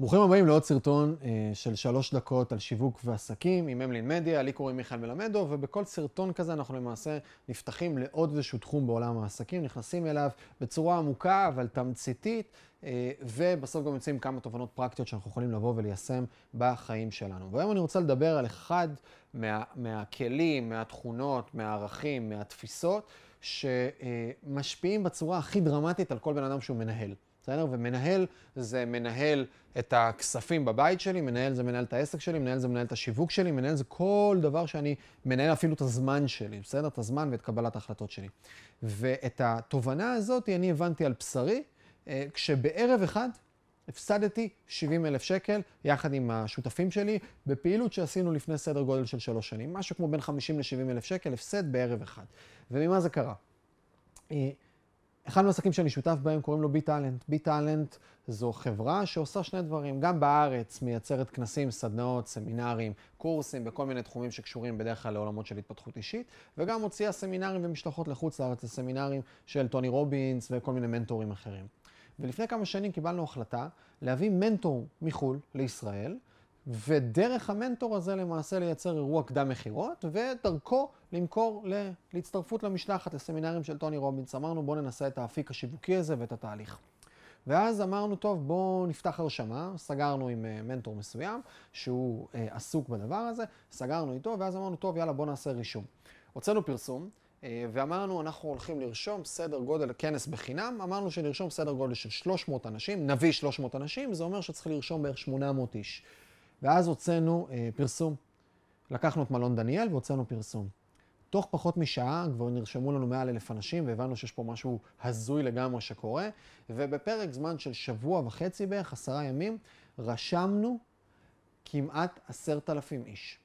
ברוכים הבאים לעוד סרטון אה, של שלוש דקות על שיווק ועסקים עם אמלין מדיה, לי קוראים מיכאל מלמדו, ובכל סרטון כזה אנחנו למעשה נפתחים לעוד איזשהו תחום בעולם העסקים, נכנסים אליו בצורה עמוקה אבל תמציתית, אה, ובסוף גם יוצאים כמה תובנות פרקטיות שאנחנו יכולים לבוא וליישם בחיים שלנו. והיום אני רוצה לדבר על אחד מה, מהכלים, מהתכונות, מהערכים, מהתפיסות, שמשפיעים בצורה הכי דרמטית על כל בן אדם שהוא מנהל. בסדר? ומנהל זה מנהל את הכספים בבית שלי, מנהל זה מנהל את העסק שלי, מנהל זה מנהל את השיווק שלי, מנהל זה כל דבר שאני מנהל אפילו את הזמן שלי, בסדר? את הזמן ואת קבלת ההחלטות שלי. ואת התובנה הזאת אני הבנתי על בשרי, אה, כשבערב אחד הפסדתי 70 אלף שקל יחד עם השותפים שלי בפעילות שעשינו לפני סדר גודל של שלוש שנים. משהו כמו בין 50 ל-70 אלף שקל הפסד בערב אחד. וממה זה קרה? אחד מהעסקים שאני שותף בהם קוראים לו בי-טאלנט. בי-טאלנט זו חברה שעושה שני דברים. גם בארץ מייצרת כנסים, סדנאות, סמינרים, קורסים בכל מיני תחומים שקשורים בדרך כלל לעולמות של התפתחות אישית, וגם מוציאה סמינרים ומשלחות לחוץ לארץ לסמינרים של טוני רובינס וכל מיני מנטורים אחרים. ולפני כמה שנים קיבלנו החלטה להביא מנטור מחו"ל לישראל, ודרך המנטור הזה למעשה לייצר אירוע קדם מכירות, ודרכו למכור להצטרפות למשלחת, לסמינרים של טוני רובינס. אמרנו בואו ננסה את האפיק השיווקי הזה ואת התהליך. ואז אמרנו, טוב, בואו נפתח הרשמה, סגרנו עם uh, מנטור מסוים, שהוא uh, עסוק בדבר הזה, סגרנו איתו, ואז אמרנו, טוב, יאללה, בואו נעשה רישום. הוצאנו פרסום, uh, ואמרנו, אנחנו הולכים לרשום סדר גודל, כנס בחינם, אמרנו שנרשום סדר גודל של 300 אנשים, נביא 300 אנשים, זה אומר שצריך לרשום בערך 800 איש. ואז הוצאנו אה, פרסום. לקחנו את מלון דניאל והוצאנו פרסום. תוך פחות משעה כבר נרשמו לנו מעל אלף אנשים והבנו שיש פה משהו הזוי לגמרי שקורה, ובפרק זמן של שבוע וחצי בערך, עשרה ימים, רשמנו כמעט עשרת אלפים איש.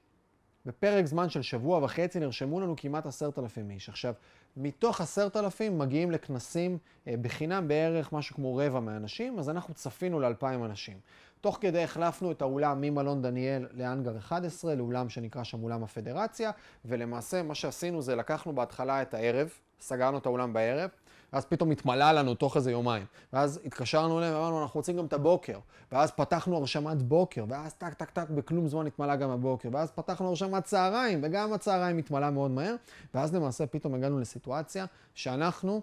בפרק זמן של שבוע וחצי נרשמו לנו כמעט עשרת אלפים איש. עכשיו, מתוך עשרת אלפים מגיעים לכנסים אה, בחינם בערך משהו כמו רבע מהאנשים, אז אנחנו צפינו לאלפיים אנשים. תוך כדי החלפנו את האולם ממלון דניאל לאנגר 11, לאולם שנקרא שם אולם הפדרציה, ולמעשה מה שעשינו זה לקחנו בהתחלה את הערב, סגרנו את האולם בערב, ואז פתאום התמלא לנו תוך איזה יומיים. ואז התקשרנו אליהם ואמרנו, אנחנו רוצים גם את הבוקר. ואז פתחנו הרשמת בוקר, ואז טק טק טק, בכלום זמן התמלא גם הבוקר. ואז פתחנו הרשמת צהריים, וגם הצהריים התמלא מאוד מהר. ואז למעשה פתאום הגענו לסיטואציה שאנחנו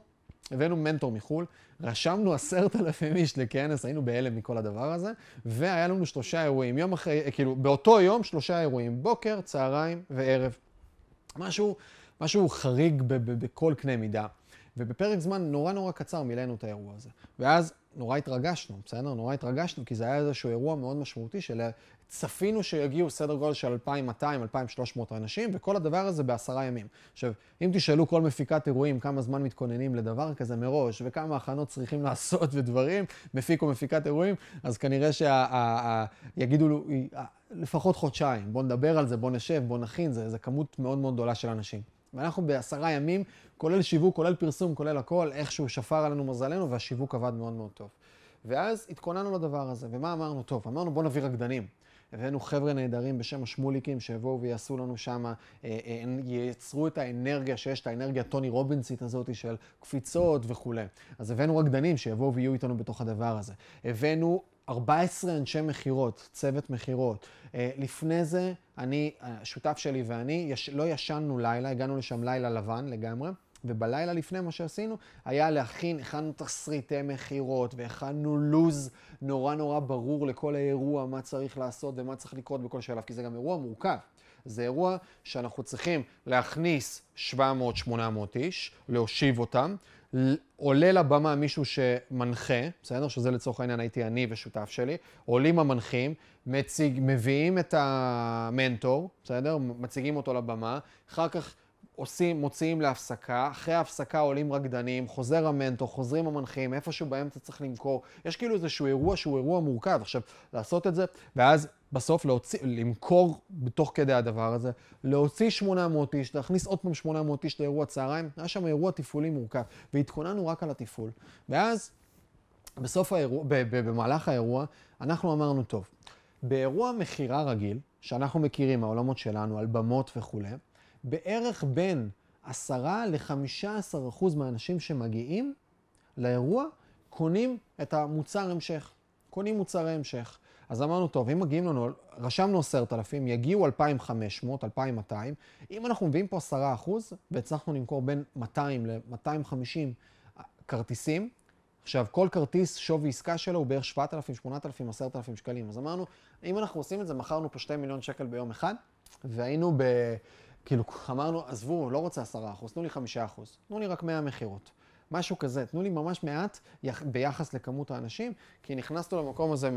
הבאנו מנטור מחו"ל, רשמנו עשרת אלפים איש לכנס, היינו בהלם מכל הדבר הזה, והיה לנו שלושה אירועים, יום אחרי, כאילו, באותו יום שלושה אירועים, בוקר, צהריים וערב. משהו, משהו חריג בכל קנה מידה. ובפרק זמן נורא נורא קצר מילאנו את האירוע הזה. ואז נורא התרגשנו, בסדר? נורא התרגשנו, כי זה היה איזשהו אירוע מאוד משמעותי של צפינו שיגיעו סדר גודל של 2,200, 2,300 אנשים, וכל הדבר הזה בעשרה ימים. עכשיו, אם תשאלו כל מפיקת אירועים כמה זמן מתכוננים לדבר כזה מראש, וכמה הכנות צריכים לעשות ודברים, מפיק או מפיקת אירועים, אז כנראה שיגידו לפחות חודשיים. בואו נדבר על זה, בואו נשב, בואו נכין, זה, זה כמות מאוד מאוד גדולה של אנשים. ואנחנו בעשרה ימים, כולל שיווק, כולל פרסום, כולל הכל, איכשהו שפר עלינו מזלנו, והשיווק עבד מאוד מאוד טוב. ואז התכוננו לדבר הזה, ומה אמרנו? טוב, אמרנו בואו נביא רקדנים. הבאנו חבר'ה נהדרים בשם השמוליקים שיבואו ויעשו לנו שם, אה, אה, ייצרו את האנרגיה שיש, את האנרגיה טוני רובינסית הזאת של קפיצות וכולי. אז הבאנו רקדנים שיבואו ויהיו איתנו בתוך הדבר הזה. הבאנו 14 אנשי מכירות, צוות מכירות. אה, לפני זה, אני, השותף שלי ואני, יש, לא ישנו לילה, הגענו לשם לילה לבן לגמרי. ובלילה לפני מה שעשינו, היה להכין, הכנו תסריטי מכירות והכנו לו"ז נורא נורא ברור לכל האירוע, מה צריך לעשות ומה צריך לקרות בכל שלב, כי זה גם אירוע מורכב. זה אירוע שאנחנו צריכים להכניס 700-800 איש, להושיב אותם, עולה לבמה מישהו שמנחה, בסדר? שזה לצורך העניין הייתי אני ושותף שלי, עולים המנחים, מציג, מביאים את המנטור, בסדר? מציגים אותו לבמה, אחר כך עושים, מוציאים להפסקה, אחרי ההפסקה עולים רקדנים, חוזר המנטור, חוזרים המנחים, איפשהו באמצע צריך למכור. יש כאילו איזשהו אירוע שהוא אירוע מורכב. עכשיו, לעשות את זה, ואז בסוף להוציא, למכור בתוך כדי הדבר הזה, להוציא 800 איש, להכניס עוד פעם 800 איש לאירוע צהריים, היה שם אירוע תפעולי מורכב, והתכוננו רק על התפעול. ואז, בסוף האירוע, במהלך האירוע, אנחנו אמרנו, טוב, באירוע מכירה רגיל, שאנחנו מכירים מהעולמות שלנו, על במות וכולי, בערך בין 10 ל-15 אחוז מהאנשים שמגיעים לאירוע קונים את המוצר המשך. קונים מוצרי המשך. אז אמרנו, טוב, אם מגיעים לנו, רשמנו 10,000, יגיעו 2,500, 2,200, אם אנחנו מביאים פה 10 אחוז, והצלחנו למכור בין 200 ל-250 כרטיסים, עכשיו, כל כרטיס, שווי עסקה שלו הוא בערך 7,000, 8,000, 10,000 שקלים. אז אמרנו, אם אנחנו עושים את זה, מכרנו פה 2 מיליון שקל ביום אחד, והיינו ב... כאילו, אמרנו, עזבו, לא רוצה 10 אחוז, תנו לי 5 אחוז, תנו לי רק 100 מכירות. משהו כזה, תנו לי ממש מעט ביחס לכמות האנשים, כי נכנסנו למקום הזה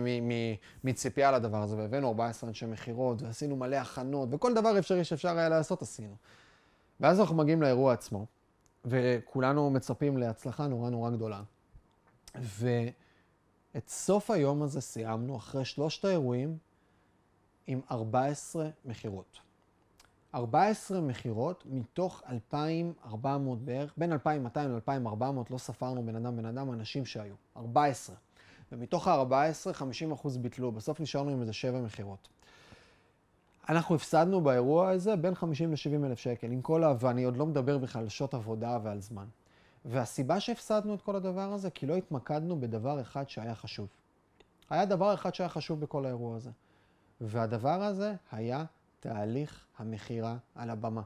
מציפייה לדבר הזה, והבאנו 14 אנשי מכירות, ועשינו מלא הכנות, וכל דבר אפשרי שאפשר היה לעשות עשינו. ואז אנחנו מגיעים לאירוע עצמו, וכולנו מצפים להצלחה נורא נורא גדולה. ואת סוף היום הזה סיימנו, אחרי שלושת האירועים, עם 14 מכירות. 14 מכירות מתוך 2,400 בערך, בין 2,200 ל-2,400, לא ספרנו בן אדם בן אדם, אנשים שהיו. 14. ומתוך ה-14, 50% ביטלו. בסוף נשארנו עם איזה 7 מכירות. אנחנו הפסדנו באירוע הזה בין 50 ל-70 אלף שקל, עם כל ה... ואני עוד לא מדבר בכלל על שעות עבודה ועל זמן. והסיבה שהפסדנו את כל הדבר הזה, כי לא התמקדנו בדבר אחד שהיה חשוב. היה דבר אחד שהיה חשוב בכל האירוע הזה. והדבר הזה היה תהליך המכירה על הבמה.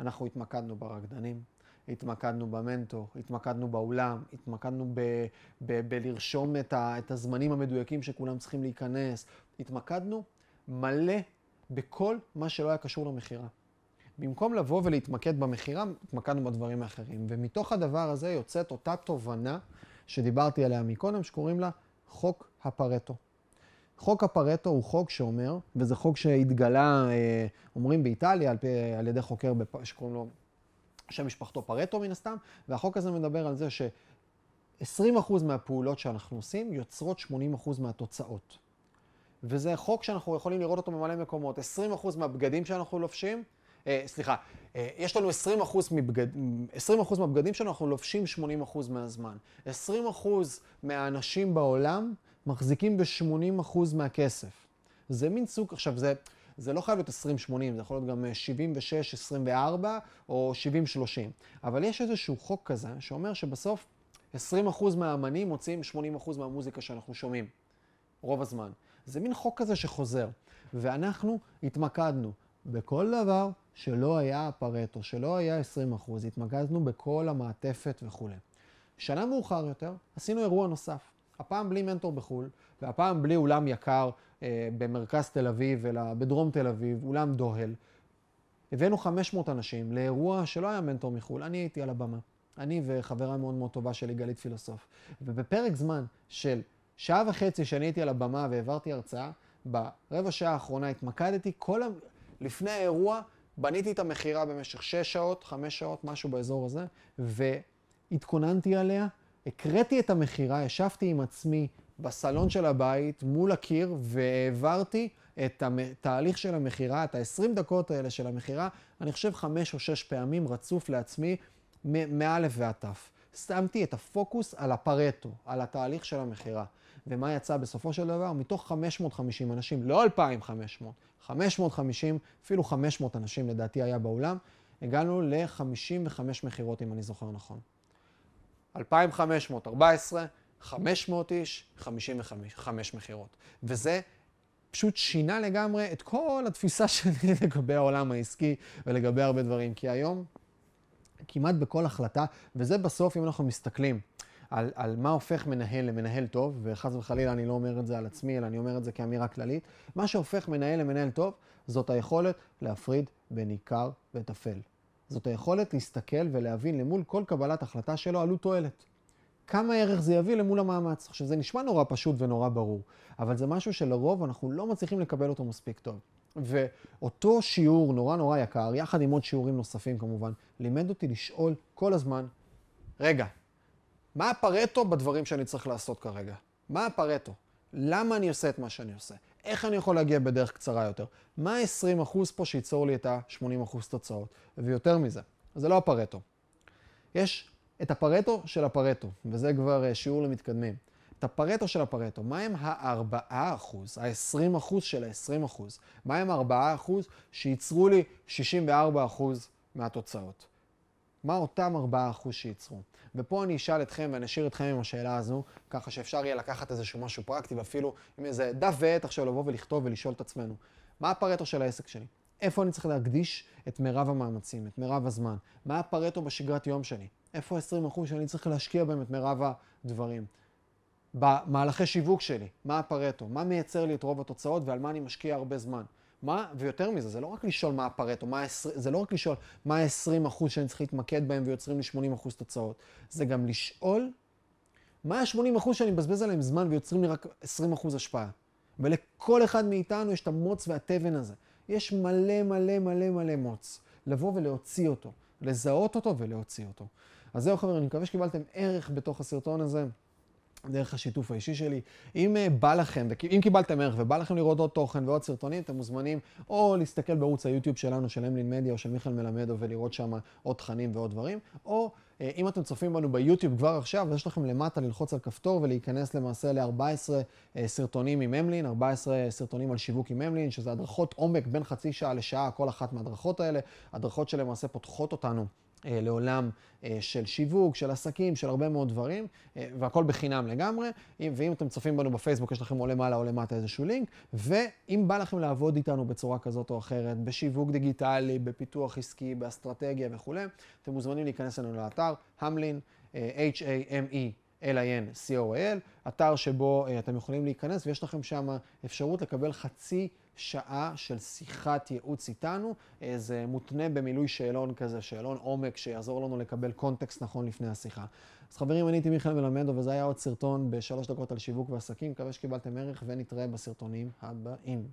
אנחנו התמקדנו ברקדנים, התמקדנו במנטור, התמקדנו באולם, התמקדנו ב- ב- בלרשום את, ה- את הזמנים המדויקים שכולם צריכים להיכנס, התמקדנו מלא בכל מה שלא היה קשור למכירה. במקום לבוא ולהתמקד במכירה, התמקדנו בדברים האחרים. ומתוך הדבר הזה יוצאת אותה תובנה שדיברתי עליה מקודם, שקוראים לה חוק הפרטו. חוק הפרטו הוא חוק שאומר, וזה חוק שהתגלה, אה, אומרים באיטליה, על, פי, על ידי חוקר בפ... שקוראים לו, שם משפחתו פרטו מן הסתם, והחוק הזה מדבר על זה ש-20% מהפעולות שאנחנו עושים יוצרות 80% מהתוצאות. וזה חוק שאנחנו יכולים לראות אותו במלא מקומות. 20% מהבגדים שאנחנו לובשים, אה, סליחה, אה, יש לנו 20% מבגד, 20% מהבגדים שאנחנו לובשים 80% מהזמן. 20% מהאנשים בעולם מחזיקים ב-80% מהכסף. זה מין סוג, עכשיו זה, זה לא חייב להיות 20-80, זה יכול להיות גם 76-24 אה, או 70-30. אבל יש איזשהו חוק כזה שאומר שבסוף 20% מהאמנים מוציאים 80% מהמוזיקה שאנחנו שומעים, רוב הזמן. זה מין חוק כזה שחוזר. ואנחנו התמקדנו בכל דבר שלא היה פרטו, שלא היה 20%, התמקדנו בכל המעטפת וכולי. שנה מאוחר יותר עשינו אירוע נוסף. הפעם בלי מנטור בחו"ל, והפעם בלי אולם יקר אה, במרכז תל אביב, אלא בדרום תל אביב, אולם דוהל. הבאנו 500 אנשים לאירוע שלא היה מנטור מחו"ל, אני הייתי על הבמה. אני וחברה מאוד מאוד טובה שלי, גלית פילוסוף. ובפרק זמן של שעה וחצי שאני הייתי על הבמה והעברתי הרצאה, ברבע שעה האחרונה התמקדתי, כל ה... לפני האירוע בניתי את המכירה במשך 6 שעות, 5 שעות, משהו באזור הזה, והתכוננתי עליה הקראתי את המכירה, ישבתי עם עצמי בסלון של הבית מול הקיר והעברתי את התהליך של המכירה, את ה-20 דקות האלה של המכירה, אני חושב חמש או שש פעמים רצוף לעצמי מאלף ועד תף. שמתי את הפוקוס על הפרטו, על התהליך של המכירה. ומה יצא בסופו של דבר? מתוך 550 אנשים, לא 2,500, 550, אפילו 500 אנשים לדעתי היה באולם, הגענו ל-55 מכירות, אם אני זוכר נכון. 2,514, 500 איש, 55 מכירות. וזה פשוט שינה לגמרי את כל התפיסה שלי לגבי העולם העסקי ולגבי הרבה דברים. כי היום, כמעט בכל החלטה, וזה בסוף, אם אנחנו מסתכלים על, על מה הופך מנהל למנהל טוב, וחס וחלילה אני לא אומר את זה על עצמי, אלא אני אומר את זה כאמירה כללית, מה שהופך מנהל למנהל טוב, זאת היכולת להפריד בין עיקר וטפל. זאת היכולת להסתכל ולהבין למול כל קבלת החלטה שלו עלות תועלת. כמה ערך זה יביא למול המאמץ. עכשיו, זה נשמע נורא פשוט ונורא ברור, אבל זה משהו שלרוב אנחנו לא מצליחים לקבל אותו מספיק טוב. ואותו שיעור נורא נורא יקר, יחד עם עוד שיעורים נוספים כמובן, לימד אותי לשאול כל הזמן, רגע, מה הפרטו בדברים שאני צריך לעשות כרגע? מה הפרטו? למה אני עושה את מה שאני עושה? איך אני יכול להגיע בדרך קצרה יותר? מה ה-20% פה שייצור לי את ה-80% תוצאות? ויותר מזה, זה לא הפרטו. יש את הפרטו של הפרטו, וזה כבר אה, שיעור למתקדמים. את הפרטו של הפרטו, מה הם ה-4%, ה-20% של ה-20%? מה הם ה-4% שייצרו לי 64% מהתוצאות? מה אותם 4% שייצרו? ופה אני אשאל אתכם ואני אשאיר אתכם עם השאלה הזו, ככה שאפשר יהיה לקחת איזשהו משהו פרקטי ואפילו עם איזה דף ועט עכשיו לבוא ולכתוב ולשאול את עצמנו, מה הפרטו של העסק שלי? איפה אני צריך להקדיש את מירב המאמצים, את מירב הזמן? מה הפרטו בשגרת יום שלי? איפה ה-20% שאני צריך להשקיע בהם את מירב הדברים? במהלכי שיווק שלי, מה הפרטו? מה מייצר לי את רוב התוצאות ועל מה אני משקיע הרבה זמן? מה, ויותר מזה, זה לא רק לשאול מה הפרטו, מה זה לא רק לשאול מה ה-20% שאני צריך להתמקד בהם ויוצרים לי 80% תוצאות, זה גם לשאול מה ה-80% שאני מבזבז עליהם זמן ויוצרים לי רק 20% השפעה. ולכל אחד מאיתנו יש את המוץ והתבן הזה. יש מלא מלא מלא מלא מוץ. לבוא ולהוציא אותו, לזהות אותו ולהוציא אותו. אז זהו חברים, אני מקווה שקיבלתם ערך בתוך הסרטון הזה. דרך השיתוף האישי שלי. אם uh, בא לכם, אם קיבלתם ערך ובא לכם לראות עוד תוכן ועוד סרטונים, אתם מוזמנים או להסתכל בערוץ היוטיוב שלנו, של אמלין מדיה או של מיכאל מלמדו, ולראות שם עוד תכנים ועוד דברים, או uh, אם אתם צופים בנו ביוטיוב כבר עכשיו, יש לכם למטה ללחוץ על כפתור ולהיכנס למעשה ל-14 uh, סרטונים עם אמלין, 14 סרטונים על שיווק עם אמלין, שזה הדרכות עומק בין חצי שעה לשעה, כל אחת מההדרכות האלה, הדרכות שלמעשה פותחות אותנו. אה, לעולם אה, של שיווק, של עסקים, של הרבה מאוד דברים, אה, והכל בחינם לגמרי. ואם אתם צופים בנו בפייסבוק, יש לכם או למעלה או למטה איזשהו לינק. ואם בא לכם לעבוד איתנו בצורה כזאת או אחרת, בשיווק דיגיטלי, בפיתוח עסקי, באסטרטגיה וכולי, אתם מוזמנים להיכנס אלינו לאתר, המלין, H-A-M-E. L-I-N-C-O-L, אתר שבו אתם יכולים להיכנס ויש לכם שם אפשרות לקבל חצי שעה של שיחת ייעוץ איתנו. Uh, זה מותנה במילוי שאלון כזה, שאלון עומק שיעזור לנו לקבל קונטקסט נכון לפני השיחה. אז חברים, אני הייתי מיכאל מלמדו וזה היה עוד סרטון בשלוש דקות על שיווק ועסקים. מקווה שקיבלתם ערך ונתראה בסרטונים הבאים.